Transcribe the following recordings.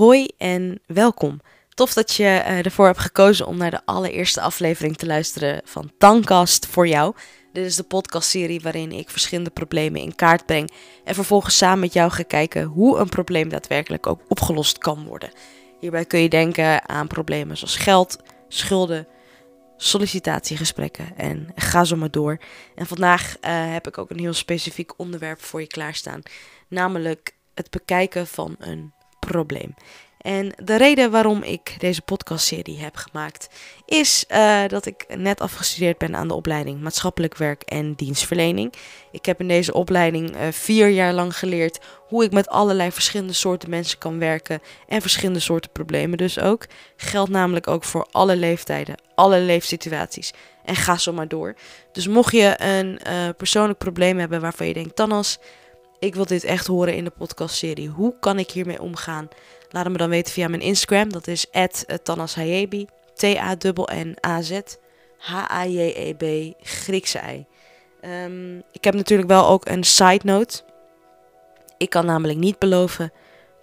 Hoi en welkom. Tof dat je eh, ervoor hebt gekozen om naar de allereerste aflevering te luisteren van Tankast voor jou. Dit is de podcastserie waarin ik verschillende problemen in kaart breng en vervolgens samen met jou ga kijken hoe een probleem daadwerkelijk ook opgelost kan worden. Hierbij kun je denken aan problemen zoals geld, schulden, sollicitatiegesprekken en ga zo maar door. En vandaag eh, heb ik ook een heel specifiek onderwerp voor je klaarstaan, namelijk het bekijken van een probleem. En de reden waarom ik deze podcastserie heb gemaakt is uh, dat ik net afgestudeerd ben aan de opleiding maatschappelijk werk en dienstverlening. Ik heb in deze opleiding uh, vier jaar lang geleerd hoe ik met allerlei verschillende soorten mensen kan werken en verschillende soorten problemen dus ook. Geldt namelijk ook voor alle leeftijden, alle leefsituaties en ga zo maar door. Dus mocht je een uh, persoonlijk probleem hebben waarvan je denkt, Tanas, ik wil dit echt horen in de podcastserie. Hoe kan ik hiermee omgaan? Laat me dan weten via mijn Instagram. Dat is @tanashayebi. T-A-N-N-A-Z. H-A-J-E-B. Griekse ei. Um, ik heb natuurlijk wel ook een side note. Ik kan namelijk niet beloven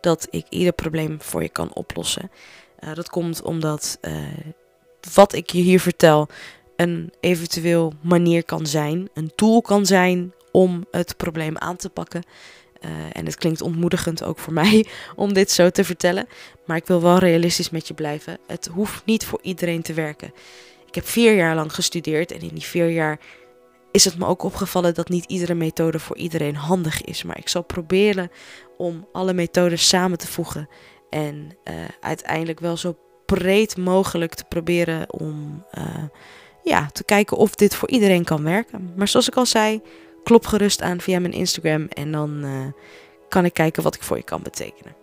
dat ik ieder probleem voor je kan oplossen. Uh, dat komt omdat uh, wat ik je hier vertel een eventueel manier kan zijn, een tool kan zijn om het probleem aan te pakken. Uh, en het klinkt ontmoedigend ook voor mij om dit zo te vertellen. Maar ik wil wel realistisch met je blijven. Het hoeft niet voor iedereen te werken. Ik heb vier jaar lang gestudeerd en in die vier jaar is het me ook opgevallen dat niet iedere methode voor iedereen handig is. Maar ik zal proberen om alle methodes samen te voegen en uh, uiteindelijk wel zo breed mogelijk te proberen om uh, ja, te kijken of dit voor iedereen kan werken. Maar zoals ik al zei, klop gerust aan via mijn Instagram en dan uh, kan ik kijken wat ik voor je kan betekenen.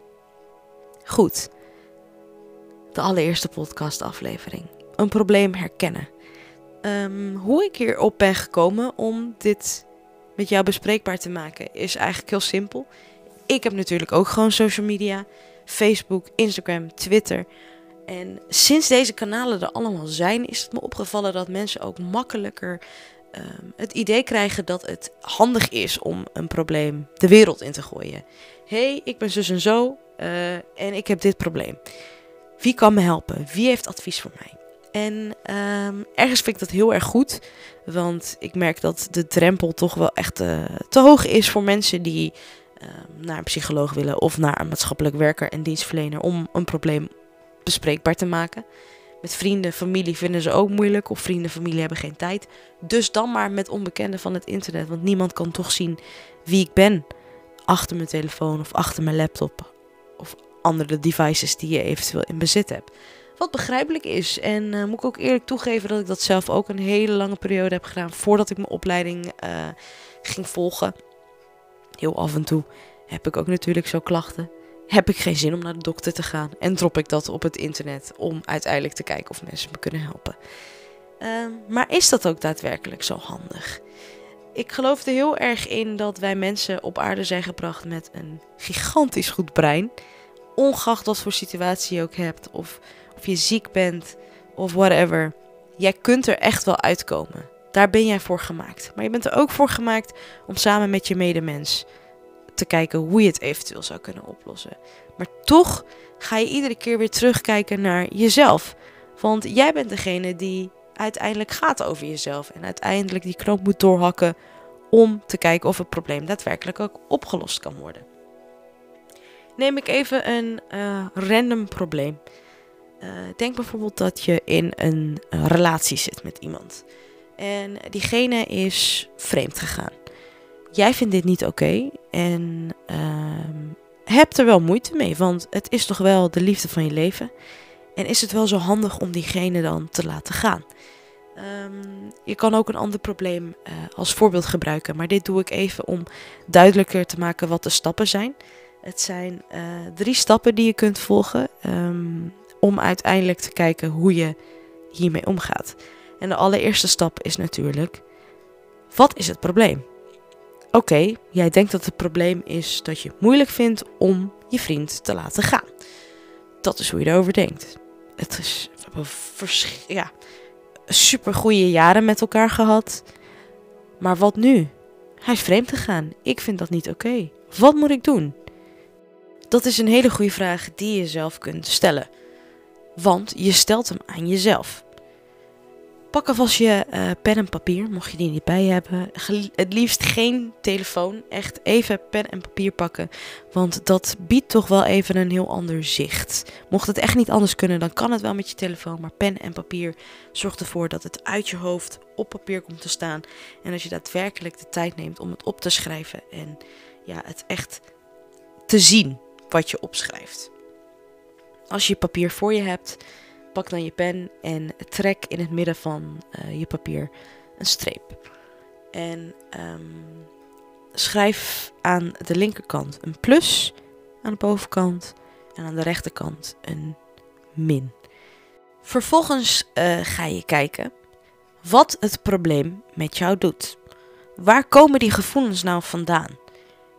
Goed. De allereerste podcast aflevering. Een probleem herkennen. Um, hoe ik hierop ben gekomen om dit met jou bespreekbaar te maken is eigenlijk heel simpel. Ik heb natuurlijk ook gewoon social media. Facebook, Instagram, Twitter. En sinds deze kanalen er allemaal zijn, is het me opgevallen dat mensen ook makkelijker um, het idee krijgen dat het handig is om een probleem de wereld in te gooien. hey, ik ben zus en zo uh, en ik heb dit probleem. Wie kan me helpen? Wie heeft advies voor mij? En um, ergens vind ik dat heel erg goed, want ik merk dat de drempel toch wel echt uh, te hoog is voor mensen die uh, naar een psycholoog willen of naar een maatschappelijk werker en dienstverlener om een probleem bespreekbaar te maken. Met vrienden, familie vinden ze ook moeilijk. Of vrienden, familie hebben geen tijd. Dus dan maar met onbekenden van het internet. Want niemand kan toch zien wie ik ben. Achter mijn telefoon of achter mijn laptop. Of andere devices die je eventueel in bezit hebt. Wat begrijpelijk is. En uh, moet ik ook eerlijk toegeven dat ik dat zelf ook een hele lange periode heb gedaan. Voordat ik mijn opleiding uh, ging volgen. Heel af en toe heb ik ook natuurlijk zo klachten heb ik geen zin om naar de dokter te gaan. En drop ik dat op het internet om uiteindelijk te kijken of mensen me kunnen helpen. Uh, maar is dat ook daadwerkelijk zo handig? Ik geloof er heel erg in dat wij mensen op aarde zijn gebracht met een gigantisch goed brein. Ongeacht wat voor situatie je ook hebt, of, of je ziek bent, of whatever. Jij kunt er echt wel uitkomen. Daar ben jij voor gemaakt. Maar je bent er ook voor gemaakt om samen met je medemens te kijken hoe je het eventueel zou kunnen oplossen. Maar toch ga je iedere keer weer terugkijken naar jezelf. Want jij bent degene die uiteindelijk gaat over jezelf. En uiteindelijk die knoop moet doorhakken om te kijken of het probleem daadwerkelijk ook opgelost kan worden. Neem ik even een uh, random probleem. Uh, denk bijvoorbeeld dat je in een uh, relatie zit met iemand. En diegene is vreemd gegaan jij vindt dit niet oké en uh, hebt er wel moeite mee, want het is toch wel de liefde van je leven. En is het wel zo handig om diegene dan te laten gaan? Um, je kan ook een ander probleem uh, als voorbeeld gebruiken, maar dit doe ik even om duidelijker te maken wat de stappen zijn. Het zijn uh, drie stappen die je kunt volgen um, om uiteindelijk te kijken hoe je hiermee omgaat. En de allereerste stap is natuurlijk: wat is het probleem? Oké, jij denkt dat het probleem is dat je het moeilijk vindt om je vriend te laten gaan. Dat is hoe je erover denkt. Het is, ja, super goede jaren met elkaar gehad. Maar wat nu? Hij is vreemd gegaan. Ik vind dat niet oké. Wat moet ik doen? dat is een hele goede vraag die je zelf kunt stellen. Want je stelt hem aan jezelf. Pak alvast je uh, pen en papier, mocht je die niet bij hebben. Het liefst geen telefoon. Echt even pen en papier pakken. Want dat biedt toch wel even een heel ander zicht. Mocht het echt niet anders kunnen, dan kan het wel met je telefoon. Maar pen en papier zorgt ervoor dat het uit je hoofd op papier komt te staan. En als je daadwerkelijk de tijd neemt om het op te schrijven. En ja, het echt te zien wat je opschrijft. Als je papier voor je hebt, pak dan je pen en trek in het midden van uh, je papier een streep. En um, schrijf aan de linkerkant een plus aan de bovenkant en aan de rechterkant een min. Vervolgens uh, ga je kijken wat het probleem met jou doet. Waar komen die gevoelens nou vandaan?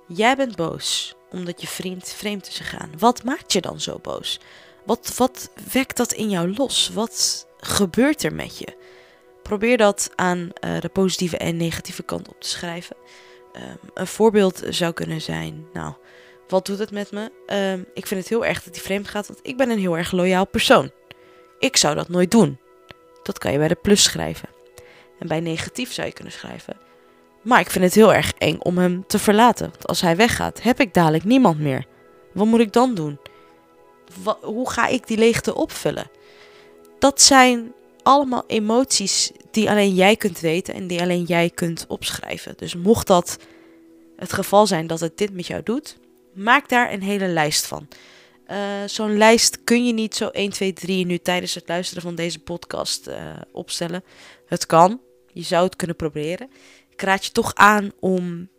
Jij bent boos omdat je vriend vreemd is gegaan. Wat maakt je dan zo boos? Wat, wat wekt dat in jou los? Wat gebeurt er met je? Probeer dat aan uh, de positieve en negatieve kant op te schrijven. Um, een voorbeeld zou kunnen zijn, nou, wat doet het met me? Um, ik vind het heel erg dat hij vreemd gaat, want ik ben een heel erg loyaal persoon. Ik zou dat nooit doen. Dat kan je bij de plus schrijven. En bij negatief zou je kunnen schrijven. Maar ik vind het heel erg eng om hem te verlaten. Want als hij weggaat, heb ik dadelijk niemand meer. Wat moet ik dan doen? Hoe ga ik die leegte opvullen? Dat zijn allemaal emoties die alleen jij kunt weten en die alleen jij kunt opschrijven. Dus mocht dat het geval zijn dat het dit met jou doet, maak daar een hele lijst van. Uh, Zo'n lijst kun je niet zo 1, 2, 3 nu tijdens het luisteren van deze podcast uh, opstellen. Het kan, je zou het kunnen proberen. Ik raad je toch aan om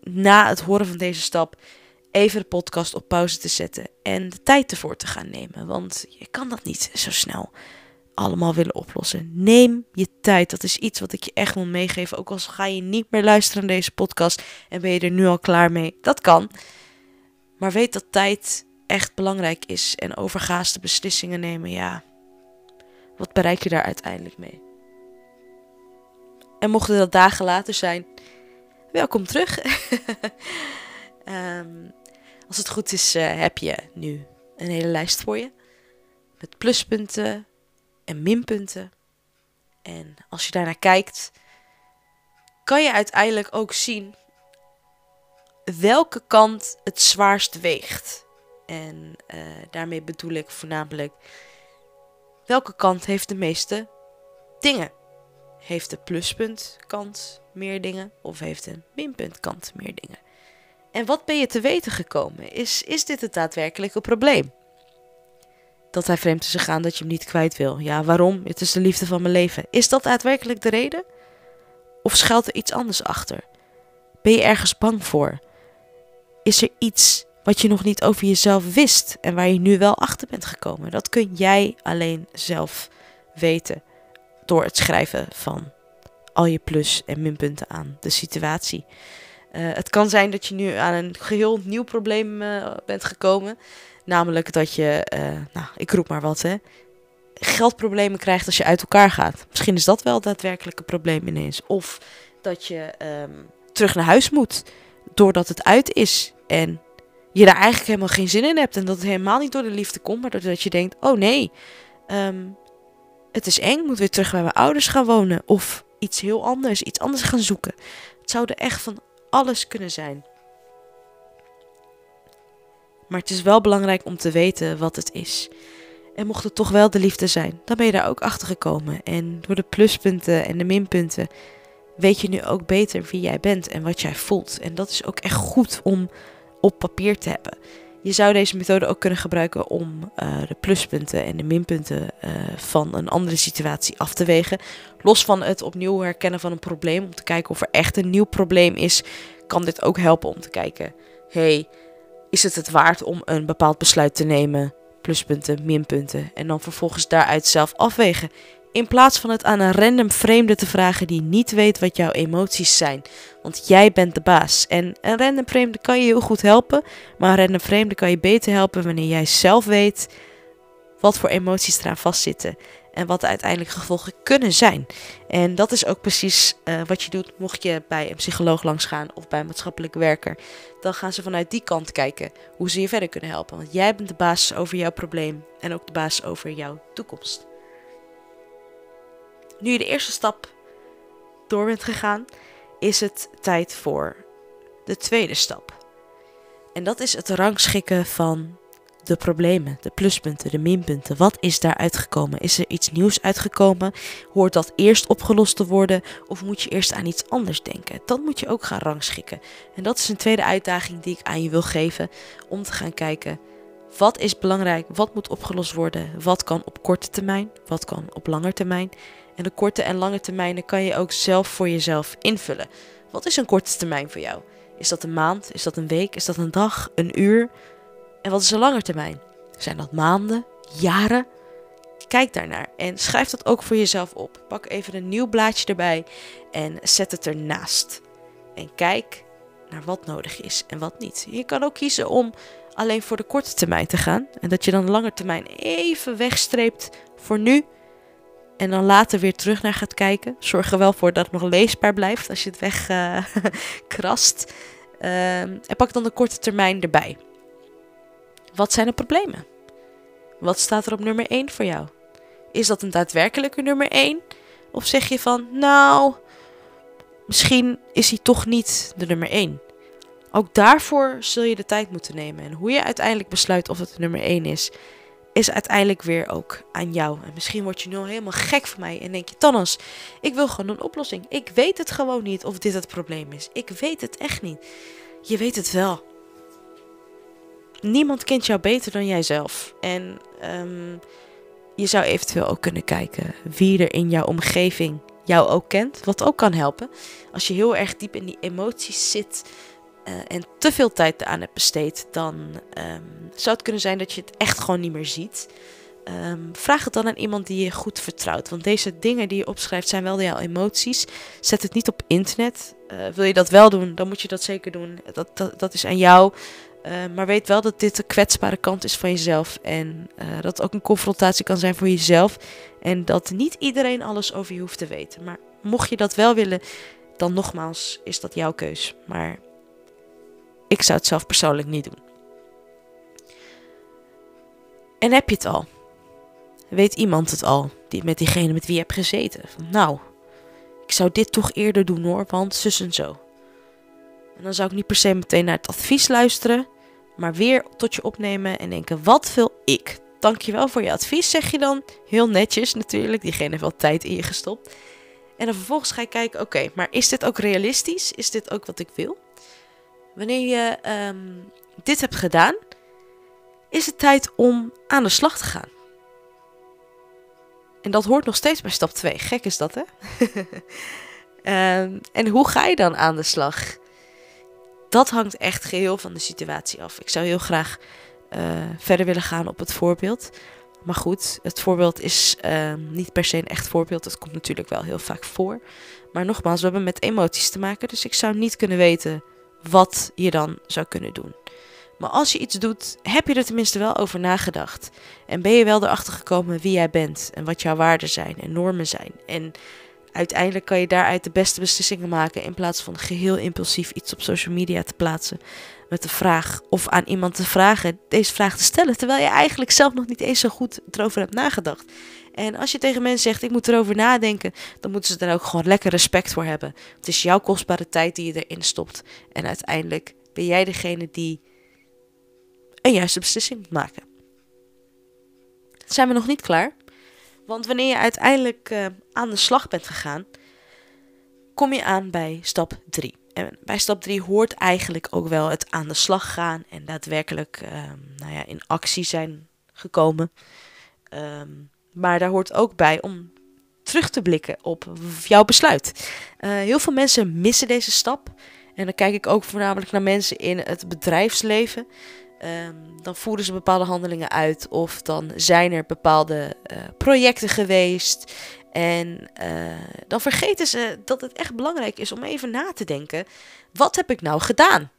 na het horen van deze stap even de podcast op pauze te zetten en de tijd ervoor te gaan nemen. Want je kan dat niet zo snel allemaal willen oplossen. Neem je tijd. Dat is iets wat ik je echt wil meegeven. Ook al ga je niet meer luisteren naar deze podcast en ben je er nu al klaar mee. Dat kan. Maar weet dat tijd echt belangrijk is. En overgaaste beslissingen nemen, ja. Wat bereik je daar uiteindelijk mee? En mochten dat dagen later zijn, welkom terug. um, Als het goed is, uh, heb je nu een hele lijst voor je. Met pluspunten en minpunten. En als je daarnaar kijkt, kan je uiteindelijk ook zien welke kant het zwaarst weegt. En uh, daarmee bedoel ik voornamelijk welke kant heeft de meeste dingen. Heeft de pluspuntkant meer dingen of heeft de minpuntkant meer dingen? En wat ben je te weten gekomen? Is, is dit het daadwerkelijke probleem? Dat hij vreemd is gegaan, dat je hem niet kwijt wil. Ja, waarom? Het is de liefde van mijn leven. Is dat daadwerkelijk de reden? Of schuilt er iets anders achter? Ben je ergens bang voor? Is er iets wat je nog niet over jezelf wist en waar je nu wel achter bent gekomen? Dat kun jij alleen zelf weten door het schrijven van al je plus- en minpunten aan de situatie. Uh, het kan zijn dat je nu aan een geheel nieuw probleem uh, bent gekomen. Namelijk dat je, uh, nou, ik roep maar wat, hè. Geldproblemen krijgt als je uit elkaar gaat. Misschien is dat wel het daadwerkelijke probleem ineens. Of dat je um, terug naar huis moet. Doordat het uit is. En je daar eigenlijk helemaal geen zin in hebt. En dat het helemaal niet door de liefde komt. Maar doordat je denkt, oh nee, um, het is eng. Moet weer terug bij mijn ouders gaan wonen. Of iets heel anders, iets anders gaan zoeken. Het zou er echt van alles kunnen zijn. Maar het is wel belangrijk om te weten wat het is. En mocht het toch wel de liefde zijn, dan ben je daar ook achter gekomen. En door de pluspunten en de minpunten weet je nu ook beter wie jij bent en wat jij voelt. En dat is ook echt goed om op papier te hebben. Je zou deze methode ook kunnen gebruiken om uh, de pluspunten en de minpunten uh, van een andere situatie af te wegen. Los van het opnieuw herkennen van een probleem, om te kijken of er echt een nieuw probleem is, kan dit ook helpen om te kijken: hey, is het het waard om een bepaald besluit te nemen? Pluspunten, minpunten. En dan vervolgens daaruit zelf afwegen. In plaats van het aan een random vreemde te vragen die niet weet wat jouw emoties zijn. Want jij bent de baas. En een random vreemde kan je heel goed helpen. Maar een random vreemde kan je beter helpen wanneer jij zelf weet wat voor emoties eraan vastzitten. en wat de uiteindelijke gevolgen kunnen zijn. En dat is ook precies uh, wat je doet mocht je bij een psycholoog langs gaan of bij een maatschappelijk werker. Dan gaan ze vanuit die kant kijken hoe ze je verder kunnen helpen. Want jij bent de baas over jouw probleem en ook de baas over jouw toekomst. Nu je de eerste stap door bent gegaan, is het tijd voor de tweede stap. En dat is het rangschikken van de problemen, de pluspunten, de minpunten. Wat is daar uitgekomen? Is er iets nieuws uitgekomen? Hoort dat eerst opgelost te worden? Of moet je eerst aan iets anders denken? Dat moet je ook gaan rangschikken. En dat is een tweede uitdaging die ik aan je wil geven. Om te gaan kijken. Wat is belangrijk? Wat moet opgelost worden? Wat kan op korte termijn? Wat kan op lange termijn? En de korte en lange termijnen kan je ook zelf voor jezelf invullen. Wat is een korte termijn voor jou? Is dat een maand? Is dat een week? Is dat een dag? Een uur? En wat is een lange termijn? Zijn dat maanden? Jaren? Kijk daarnaar en schrijf dat ook voor jezelf op. Pak even een nieuw blaadje erbij en zet het ernaast. En kijk naar wat nodig is en wat niet. Je kan ook kiezen om alleen voor de korte termijn te gaan. En dat je dan de lange termijn even wegstreept voor nu. En dan later weer terug naar gaat kijken. Zorg er wel voor dat het nog leesbaar blijft als je het wegkrast. Uh, en pak dan de korte termijn erbij. Wat zijn de problemen? Wat staat er op nummer 1 voor jou? Is dat een daadwerkelijke nummer 1? Of zeg je van, nou, misschien is hij toch niet de nummer 1? Ook daarvoor zul je de tijd moeten nemen. En hoe je uiteindelijk besluit of het nummer 1 is, is uiteindelijk weer ook aan jou. En misschien word je nu al helemaal gek van mij en denk je, Thanos, ik wil gewoon een oplossing. Ik weet het gewoon niet of dit het probleem is. Ik weet het echt niet. Je weet het wel niemand kent jou beter dan jijzelf. En um, je zou eventueel ook kunnen kijken wie er in jouw omgeving jou ook kent. Wat ook kan helpen. Als je heel erg diep in die emoties zit uh, en te veel tijd eraan hebt besteed, dan um, zou het kunnen zijn dat je het echt gewoon niet meer ziet. Um, vraag het dan aan iemand die je goed vertrouwt. Want deze dingen die je opschrijft zijn wel jouw emoties. Zet het niet op internet. Uh, wil je dat wel doen, dan moet je dat zeker doen. Dat, dat, is aan jou. Uh, maar weet wel dat dit de kwetsbare kant is van jezelf. En uh, dat ook een confrontatie kan zijn voor jezelf. En dat niet iedereen alles over je hoeft te weten. Maar mocht je dat wel willen, dan nogmaals is dat jouw keus. Maar ik zou het zelf persoonlijk niet doen. En heb je het al? Weet iemand het al? Die, met diegene met wie je hebt gezeten? Van, nou, ik zou dit toch eerder doen hoor, want zus en zo. En dan zou ik niet per se meteen naar het advies luisteren. Maar weer tot je opnemen en denken: wat wil ik? Dankjewel voor je advies, zeg je dan. Heel netjes natuurlijk. Diegene heeft wel tijd in je gestopt. En dan vervolgens ga je kijken: oké, maar is dit ook realistisch? Is dit ook wat ik wil? Wanneer je um, dit hebt gedaan, is het tijd om aan de slag te gaan. En dat hoort nog steeds bij stap 2. Gek is dat, hè? um, en hoe ga je dan aan de slag? dat hangt echt geheel van de situatie af. Ik zou heel graag uh, verder willen gaan op het voorbeeld. Maar goed, het voorbeeld is uh, niet per se een echt voorbeeld. Dat komt natuurlijk wel heel vaak voor. Maar nogmaals, we hebben met emoties te maken. Dus ik zou niet kunnen weten wat je dan zou kunnen doen. Maar als je iets doet, heb je er tenminste wel over nagedacht. En ben je wel erachter gekomen wie jij bent. En wat jouw waarden zijn en normen zijn. En uiteindelijk kan je daaruit de beste beslissingen maken in plaats van geheel impulsief iets op social media te plaatsen met de vraag of aan iemand te vragen deze vraag te stellen, terwijl je eigenlijk zelf nog niet eens zo goed erover hebt nagedacht. En als je tegen mensen zegt, ik moet erover nadenken, dan moeten ze er ook gewoon lekker respect voor hebben. Het is jouw kostbare tijd die je erin stopt. En uiteindelijk ben jij degene die een juiste beslissing moet maken. Zijn we nog niet klaar? Want wanneer je uiteindelijk uh, aan de slag bent gegaan, kom je aan bij stap 3. En bij stap 3 hoort eigenlijk ook wel het aan de slag gaan en daadwerkelijk uh, nou ja, in actie zijn gekomen. Um, maar daar hoort ook bij om terug te blikken op jouw besluit. Uh, heel veel mensen missen deze stap. En dan kijk ik ook voornamelijk naar mensen in het bedrijfsleven. Um, dan voeren ze bepaalde handelingen uit of dan zijn er bepaalde uh, projecten geweest. En uh, dan vergeten ze dat het echt belangrijk is om even na te denken: wat heb ik nou gedaan?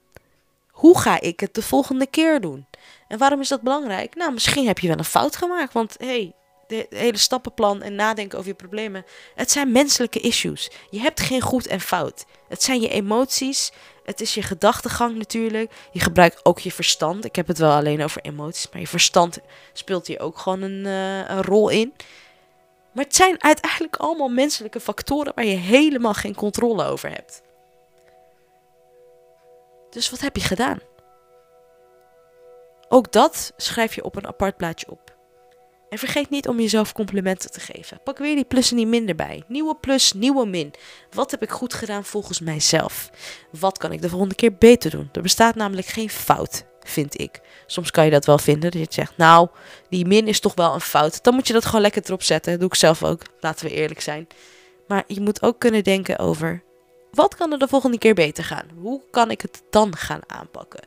Hoe ga ik het de volgende keer doen? En waarom is dat belangrijk? Nou, misschien heb je wel een fout gemaakt, want hey, de hele stappenplan en nadenken over je problemen. Het zijn menselijke issues. Je hebt geen goed en fout. Het zijn je emoties. Het is je gedachtegang natuurlijk. Je gebruikt ook je verstand. Ik heb het wel alleen over emoties, maar je verstand speelt hier ook gewoon een, uh, een rol in. Maar het zijn uiteindelijk allemaal menselijke factoren waar je helemaal geen controle over hebt. Dus wat heb je gedaan? Ook dat schrijf je op een apart plaatje op. En vergeet niet om jezelf complimenten te geven. Pak weer die plus en die minder bij. Nieuwe plus, nieuwe min. Wat heb ik goed gedaan volgens mijzelf? Wat kan ik de volgende keer beter doen? Er bestaat namelijk geen fout, vind ik. Soms kan je dat wel vinden. Dat je zegt, nou, die min is toch wel een fout. Dan moet je dat gewoon lekker erop zetten. Dat doe ik zelf ook. Laten we eerlijk zijn. Maar je moet ook kunnen denken over, wat kan er de volgende keer beter gaan? Hoe kan ik het dan gaan aanpakken?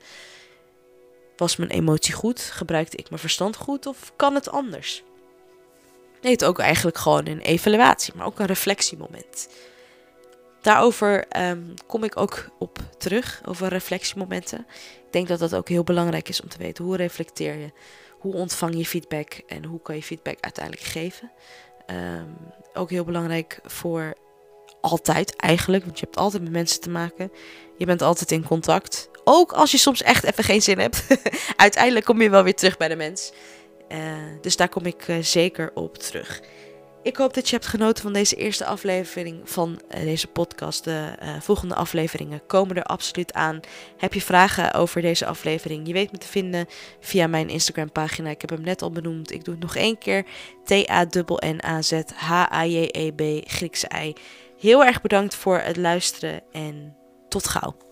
Was mijn emotie goed? Gebruikte ik mijn verstand goed? Of kan het anders? Nee, het ook eigenlijk gewoon een evaluatie, maar ook een reflectiemoment. Daarover ehm, kom ik ook op terug, over reflectiemomenten. Ik denk dat dat ook heel belangrijk is om te weten. Hoe reflecteer je? Hoe ontvang je feedback? En hoe kan je feedback uiteindelijk geven? Um, ook heel belangrijk voor altijd eigenlijk, want je hebt altijd met mensen te maken. Je bent altijd in contact. Ook als je soms echt even geen zin hebt. Uiteindelijk kom je wel weer terug bij de mens. Uh, dus daar kom ik uh, zeker op terug. Ik hoop dat je hebt genoten van deze eerste aflevering van uh, deze podcast. De volgende afleveringen komen er absoluut aan. Heb je vragen over deze aflevering? Je weet me te vinden via mijn Instagram pagina. Ik heb hem net al benoemd. Ik doe het nog één keer. T-A-N-N-A-Z H-A-J-E-B Griekse I. Heel erg bedankt voor het luisteren en tot gauw.